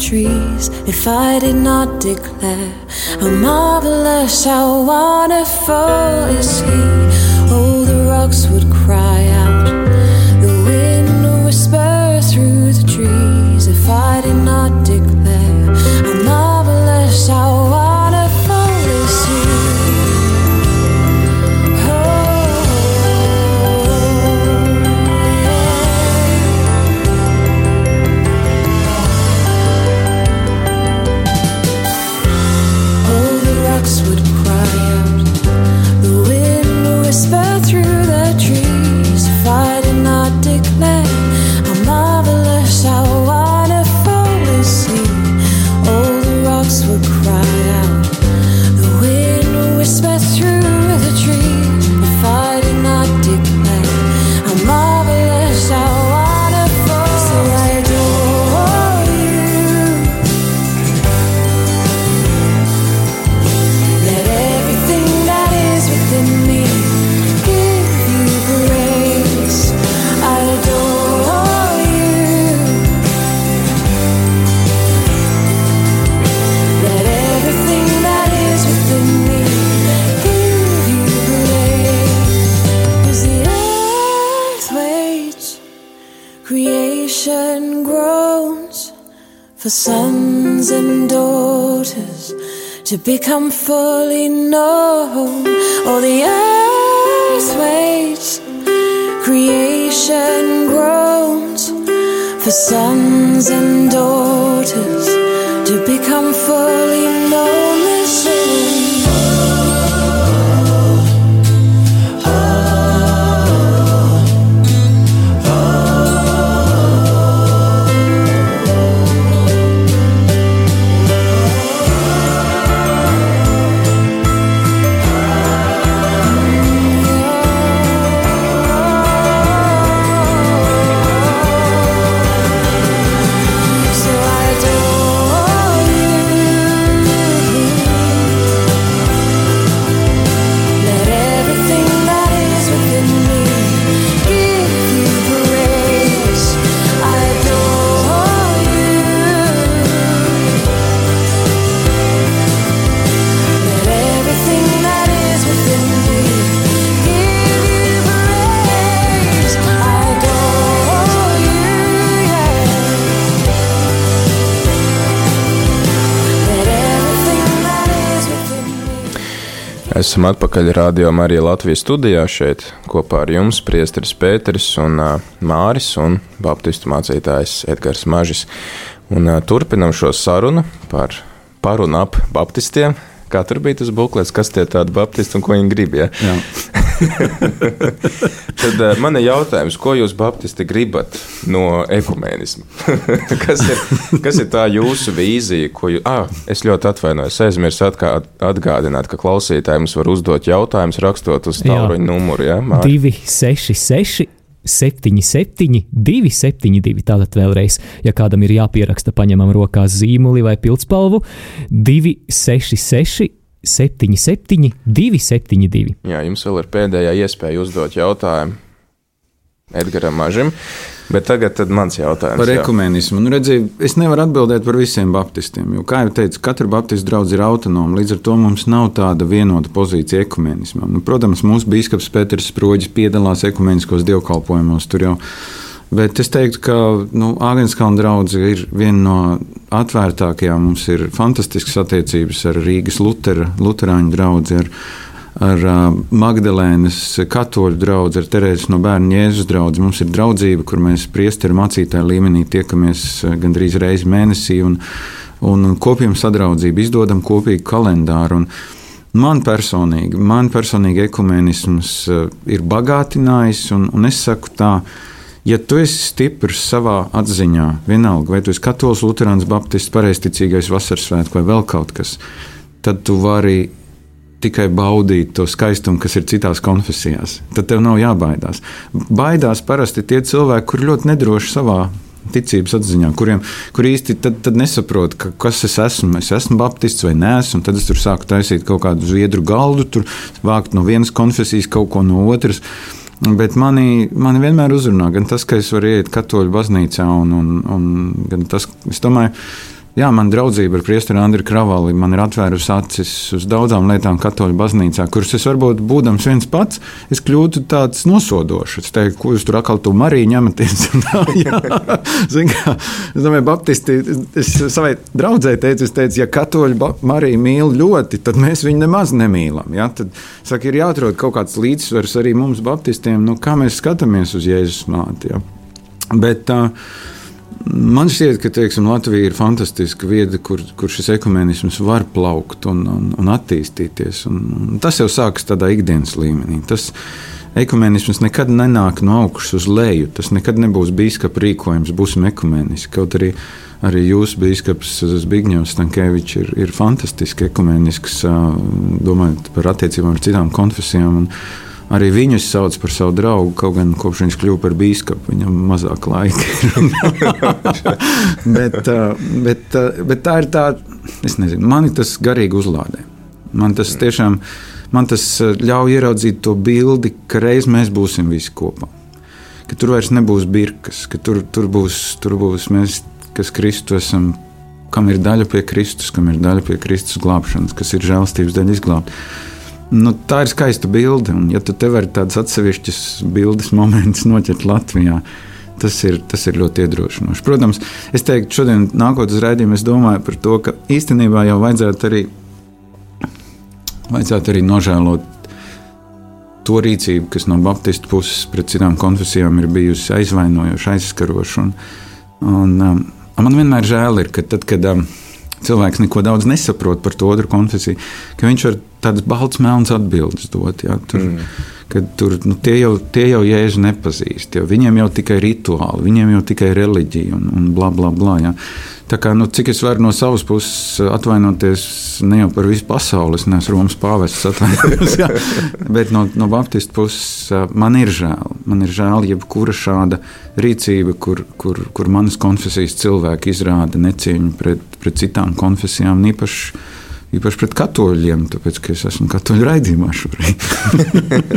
Trees if I did not declare how marvelous, how wonderful is He. Oh, the rocks would cry out, the wind would whisper through the trees if I did not declare how marvelous, how to become fully known. All the earth waits, creation groans for sons and daughters to become fully known. Esam atpakaļ Rādio Marija Latvijas studijā šeit kopā ar jums, Priesteris Pēteris un uh, Māris un Baptistu mācītājs Edgars Mažis. Un uh, turpinam šo sarunu par par un ap baptistiem. Kā tur bija tas buklets, kas tie tādi baptisti un ko viņi grib? Ja? Tad uh, man ir jautājums, ko jūs, Baptisti, gribat no ekumēnisma? kas, ir, kas ir tā jūsu vīzija, ko jūs. Ah, es ļoti atvainojos, aizmirsu atgādināt, ka klausītāji mums var uzdot jautājumus, rakstot uz tālruņa numuru. Ja, 266. 77, 272. Tātad vēlreiz, ja kādam ir jāpieraksta, paņemam rokās zīmuli vai pildspalvu, 266, 77, 272. Jā, jums vēl ir pēdējā iespēja uzdot jautājumu Edgaram Mažim. Bet tagad mans jautājums par ekumenismu. Nu, redzi, es nevaru atbildēt par visiem baptistiem, jo, kā jau teicu, katra baptistu draugs ir autonoma. Līdz ar to mums nav tāda vienota pozīcija ekumenismam. Nu, protams, mūsu biskups Pēters Sproģis piedalās ekumeniskos dievkalpojumos. Bet es teiktu, ka nu, Āgānskalna drauga ir viena no atvērtākajām. Mums ir fantastiskas attiecības ar Rīgas Lutera, Lutāņu draugu, ar, Magdalēnas katoļu draugu, ar Terēzes no bērnu Jēzus draugu. Mums ir draudzība, kur mēs priesteru mācītāju līmenī tiekamies gandrīz reizi mēnesī un, un kopjam sadraudzību, izdodam kopīgu kalendāru. Un, Man personīgi, man personīgi ekumenisms ir bagātinājis, un, un es saku tā, Ja tu esi stiprs savā atziņā, vienalga, vai tu esi katolis, luterāns, baptists, pareizticīgais, vasaras svētku vai vēl kaut kas, tad tu vari tikai baudīt to skaistumu, kas ir citās konfesijās. Tad tev nav jābaidās. Baidās parasti tie cilvēki, kuriem ļoti nedroši savā ticības atziņā, kuriem kur īsti tad, tad nesaprot, ka, kas es esmu. Es esmu baptists vai nē, un tad es tur sāku taisīt kaut kādu zviedru galdu, tur vākt no vienas konfesijas kaut ko no otras. Bet mani, mani vienmēr uzrunā gan tas, ka es varu iet katoļu baznīcā, un, un, un gan tas, ka es domāju, Jā, man draudzība ar priesteri Andriu Kravali man ir atvērusi acis uz daudzām lietām katoļu baznīcā, kuras es varbūt būdams viens pats, es kļūtu tāds nosodošs. Es teiktu, ko jūs tur atkal tu Mariju ņematies. Zin, kā, es domāju, Baptisti, es savai draudzēji teicu, es teicu, ja katoļu Mariju mīl ļoti, tad mēs viņu nemaz nemīlam. Ja? Tad, saka, ir jāatrod kaut kāds līdzsvars arī mums, Baptistiem, nu, kā mēs skatāmies uz Jēzus māti. Ja? Bet, uh, Man šķiet, ka teiksim, Latvija ir fantastiska vieta, kur, kur šis ekumenisms var plaukt un, un, un attīstīties. Un, un tas jau sākas tādā ikdienas līmenī. Tas ekumenisms nekad nenāk no augšas uz leju. Tas nekad nebūs biskupa rīkojums, būsim ekumeniski. Kaut arī, arī jūsu biskups Zbigņevs Stankēvičs ir, ir fantastiski ekumenisks, domājot par attiecībām ar citām konfesijām. Un, Arī viņu sauc par savu draugu, kaut gan kopš viņš kļuva par biskupu, viņam mazāk laika ir. bet, bet, bet tā ir tā, es nezinu, man tas garīgi uzlādē. Man tas tiešām man tas ļauj ieraudzīt to bildi, ka reiz mēs būsim visi kopā. Ka tur vairs nebūs birkas, ka tur, tur, būs, tur būs mēs, kas Kristu esam, kam ir daļa pie Kristus, kam ir daļa pie Kristus glābšanas, kas ir žēlstības daļa izglābt. Nu, tā ir skaista bilde. Un, ja tu te vari tādas atsevišķas bildes momentus noķert Latvijā, tas ir, tas ir ļoti iedrošinoši. Protams, es teiktu, šodien, nākotnes raidījumā, es domāju par to, ka īstenībā jau vajadzētu arī, vajadzētu arī nožēlot to rīcību, kas no Baptistu puses pret citām konfesijām ir bijusi aizvainojoša, aizskaroša. Un, un, um, man vienmēr žēl ir, ka tad, kad um, cilvēks neko daudz nesaprot par to otru konfesiju, ka viņš var tādas balts, melnas atbildes dot. Jā, tur, mm. Tur nu, tie, jau, tie jau jēzu nepazīst. Jau. Viņiem jau tikai rituāli, viņiem jau tikai reliģija un, un bla bla bla. Jā. Tā kā, nu, cik es varu no savas puses atvainoties ne jau par visu pasauli, es neesmu Romas pāvests atvainojos, jā, bet no, no Baptistu puses man ir žēl. Man ir žēl jebkura šāda rīcība, kur, kur, kur manas konfesijas cilvēki izrāda necieņu pret, pret citām konfesijām, īpaši īpaši pret katoļiem, tāpēc ka es esmu katoļu raidījumā šobrīd.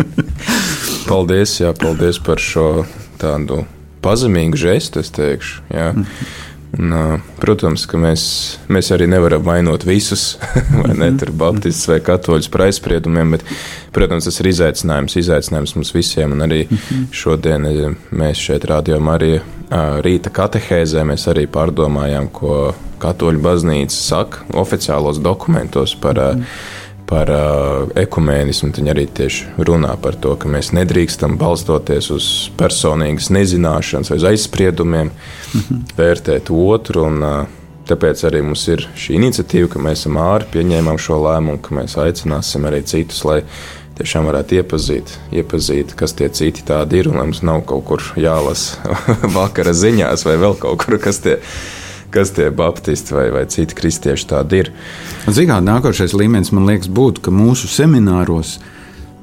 paldies, jā, paldies par šo tādu pazemīgu žestu, es teikšu. Jā. Un, protams, ka mēs, mēs arī nevaram vainot visus, vai ne tur Baptistus vai Katoļus par aizspriedumiem, bet, protams, tas ir izaicinājums, izaicinājums mums visiem. Un arī šodien mēs šeit rādījām arī rīta katehēzē, mēs arī pārdomājām, ko Katoļu baznīca saka oficiālos dokumentos par. Mm par uh, ekumēnismu. Viņi arī tieši runā par to, ka mēs nedrīkstam balstoties uz personīgas nezināšanas vai aizspriedumiem, mm -hmm. vērtēt otru. Un, uh, tāpēc arī mums ir šī iniciatīva, ka mēs esam āri pieņēmām šo lēmumu, ka mēs aicināsim arī citus, lai tiešām varētu iepazīt, iepazīt, kas tie citi tādi ir, mums nav kaut kur jālasa vakara ziņās vai vēl kaut kur, kas tie, kas tie baptisti vai, vai citi kristieši tādi ir. Zināt, nākošais līmenis man liekas būtu, ka mūsu semināros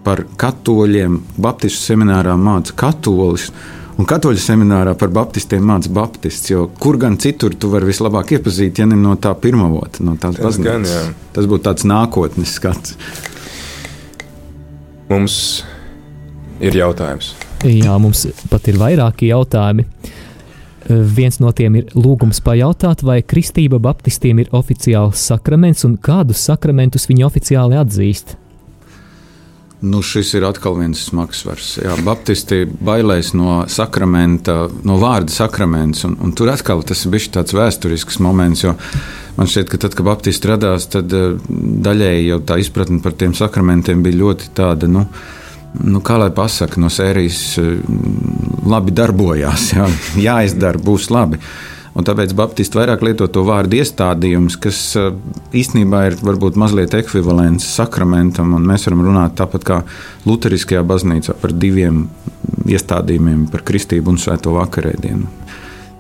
par katoļiem, baptistu seminārā māca katolis, Un katoļu seminārā par baptistiem mācīja baptists. Kur gan citur tu vari vislabāk iepazīt, ja ne no tā pirmā vota, no tās baznīcas? Tas būtu tāds nākotnes skats. Mums ir jautājums. Jā, mums pat ir vairāki jautājumi. Viens no tiem ir lūgums pajautāt, vai kristība baptistiem ir oficiāls sakraments un kādus sakramentus viņi oficiāli atzīst. Nu, šis ir atkal viens smags svars. Jā, Baptisti bailēs no sakramenta, no vārda sakraments, un, un tur atkal tas ir bijis tāds vēsturisks moments, jo man šķiet, ka tad, kad Baptisti radās, tad eh, daļēji jau tā izpratne par tiem sakramentiem bija ļoti tāda, nu, nu kā lai pasaka, no sērijas eh, labi darbojās, jā, jāizdara, būs labi. Un tāpēc Baptisti vairāk lieto to vārdu iestādījums, kas eh, īstenībā ir varbūt mazliet ekvivalents sakramentam. Mēs varam runāt tāpat kā Lutheriskajā baznīcā par diviem iestādījumiem, par kristību un svēto vakarēdienu.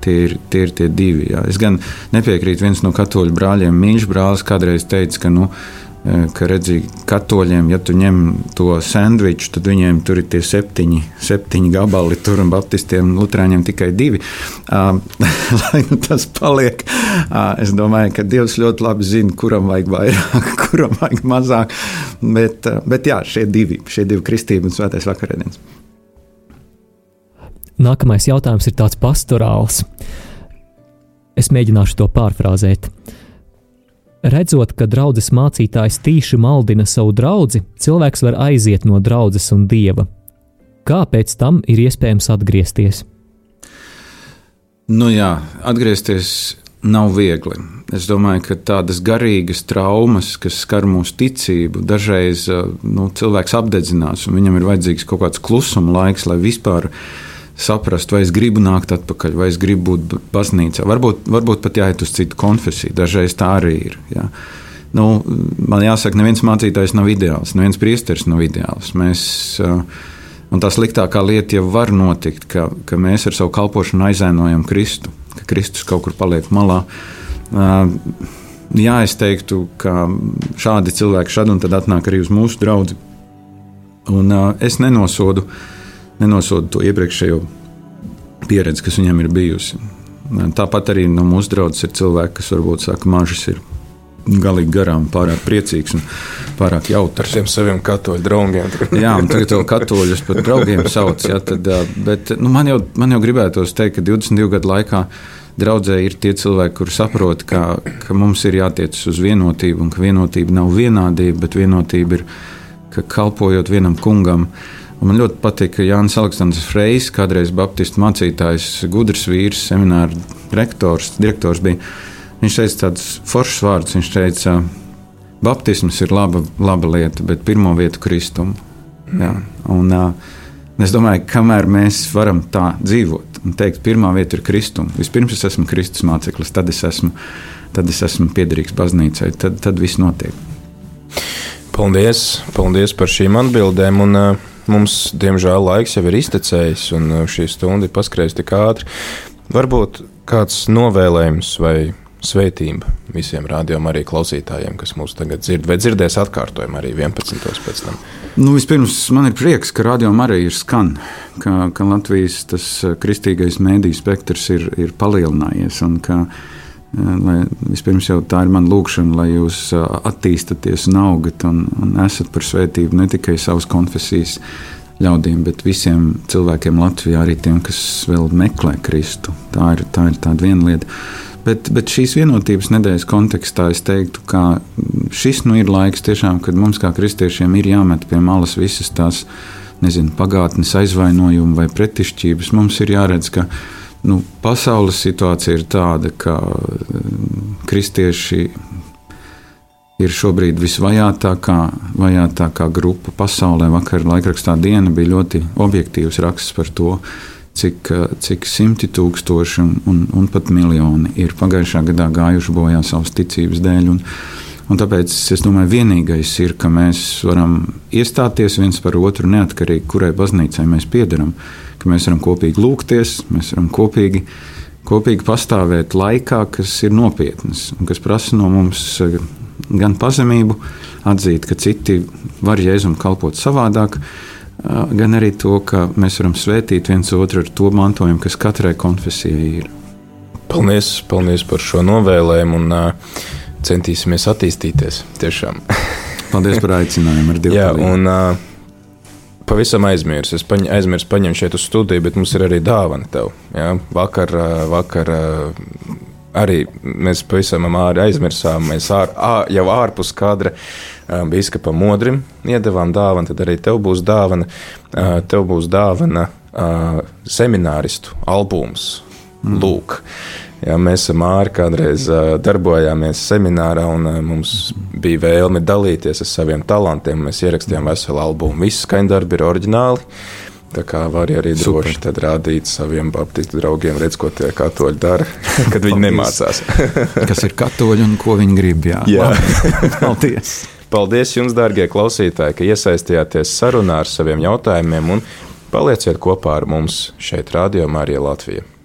Tie ir, tie ir tie divi. Jā. Es gan nepiekrītu viens no katoļu brāļiem, mīļš brālis, kādreiz teica, ka nu, ka redzi, katoļiem, ja tu ņem to sandviču, tad viņiem tur ir tie septiņi, septiņi gabali, tur un baptistiem, lutrāņiem tikai divi. Uh, lai nu tas paliek, uh, es domāju, ka Dievs ļoti labi zina, kuram vajag vairāk, kuram vajag mazāk. Bet, uh, bet jā, šie divi, šie divi kristība un svētais vakarēdienas. Nākamais jautājums ir tāds pastorāls. Es mēģināšu to pārfrāzēt. Uh, Redzot, ka draudzes mācītājs tīši maldina savu draugu, cilvēks var aiziet no draudzes un dieva. Kā pēc tam ir iespējams atgriezties? Nu jā, atgriezties nav viegli. Es domāju, ka tādas garīgas traumas, kas skar mūsu ticību, dažreiz nu, cilvēks apdedzinās, un viņam ir vajadzīgs kaut kāds klusuma laiks, lai vispār saprast, vai es gribu nākt atpakaļ, vai es gribu būt baznīcā. Varbūt, varbūt pat jāiet uz citu konfesiju, dažreiz tā arī ir. Jā. Nu, man jāsaka, neviens mācītājs nav ideāls, neviens priesteris nav ideāls. Mēs, un tā sliktākā lieta jau var notikt, ka, ka mēs ar savu kalpošanu aizēnojam Kristu, ka Kristus kaut kur paliek malā. Jā, es teiktu, ka šādi cilvēki šad un tad atnāk arī uz mūsu draugu. Un es nenosodu uh, nenosoda to iepriekšējo pieredzi, kas viņam ir bijusi. Tāpat arī no mūsu draudzes ir cilvēki, kas varbūt saka, mažas ir galīgi garām, pārāk priecīgs un pārāk jautrs. Ar tiem saviem katoļu draugiem. jā, un tagad jau katoļus par draugiem sauc. Jā, tad, bet nu, man, jau, man jau gribētos teikt, ka 22 gadu laikā draudzē ir tie cilvēki, kuri saprot, ka, ka mums ir jātiec uz vienotību un ka vienotība nav vienādība, bet vienotība ir, ka kalpojot vienam kungam, uh, man ļoti patīk, ka Jānis Aleksandrs Freis, kādreiz Baptistu mācītājs, gudrs vīrs, semināra rektors, direktors bija. Viņš teica tādus foršus vārdus. Viņš teica, Baptisms ir laba, laba lieta, bet pirmo vietu kristumu. Ja? Un, uh, es domāju, kamēr mēs varam tā dzīvot un teikt, pirmā vieta ir kristuma. Vispirms es esmu Kristus māceklis, tad es esmu, tad es esmu piederīgs baznīcai, tad, tad viss notiek. Paldies, paldies par šīm atbildēm. Un, uh, Mums, diemžēl, laiks jau ir iztecējis, un uh, šī stunda ir paskrējusi tik ātri. Varbūt kāds novēlējums vai svētība visiem rādījumam, arī klausītājiem, kas mūs tagad dzird, vai dzirdēs atkārtojumu arī 11. pēc tam. Nu, vispirms man ir prieks, ka rādījumam arī ir skan, ka, ka Latvijas uh, kristīgais mēdīņu spektrs ir, ir palielinājies. Un, ka, uh, lai, vispirms jau tā ir mana lūkšana, lai jūs attīstāties un augat un, un esat par svētību ne tikai savas konfesijas ļaudīm, bet visiem cilvēkiem Latvijā, arī tiem, kas vēl meklē Kristu. Tā ir, tā ir viena lieta. Bet, bet šīs vienotības nedēļas kontekstā es teiktu, ka šis nu ir laiks, tiešām, kad mums kā kristiešiem ir jāmet pie malas visas tās nezinu, pagātnes aizvainojumi vai pretišķības. Mums ir jāredz, ka nu, pasaules situācija ir tāda, ka kristieši ir šobrīd visvajātākā vajātākā grupa pasaulē. Vakar laikrakstā diena bija ļoti objektīvs raksts par to, cik, cik simti tūkstoši un, un, un pat miljoni ir pagājušā gadā gājuši bojā savas ticības dēļ. Un, Un tāpēc es domāju, vienīgais ir, ka mēs varam iestāties viens par otru, neatkarīgi kurai baznīcai mēs piedaram. Ka mēs varam kopīgi lūgties, mēs varam kopīgi, kopīgi pastāvēt laikā, kas ir nopietnas un kas prasa no mums eh, gan pazemību, atzīt, ka citi var jēzum kalpot savādāk, gan arī to, ka mēs varam svētīt viens otru ar to mantojumu, kas katrai konfesijai ir. Paldies, paldies par šo novēlējumu un uh, centīsimies attīstīties. Tiešām. paldies par aicinājumu. Jā, un uh, pavisam aizmirsu. Es paņ, aizmirsu paņemt šeit uz studiju, bet mums ir arī dāvana tev. Jā? Vakar, vakar arī mēs pavisam āri aizmirsām. Mēs ār, ār, jau ārpus kadra biskupam Modrim iedavām dāvanu, tad arī tev būs dāvana. Tev būs dāvana semināristu albums. Mm. Lūk, jā, mēs esam ārā kādreiz darbojāmies seminārā, un mums bija vēlme dalīties ar saviem talantiem. Mēs ierakstījām veselu albumu. Visi skaņdarbi ir oriģināli. Tā kā var arī droši Super. rādīt saviem baptistu draugiem, redz, ko tie katoļi dara, kad viņi nemācās. Kas ir katoļi un ko viņi grib? Jā, jā. paldies! Paldies jums, dārgie klausītāji, ka iesaistījāties sarunā ar saviem jautājumiem un palieciet kopā ar mums šeit, Radio Mārija Latvija.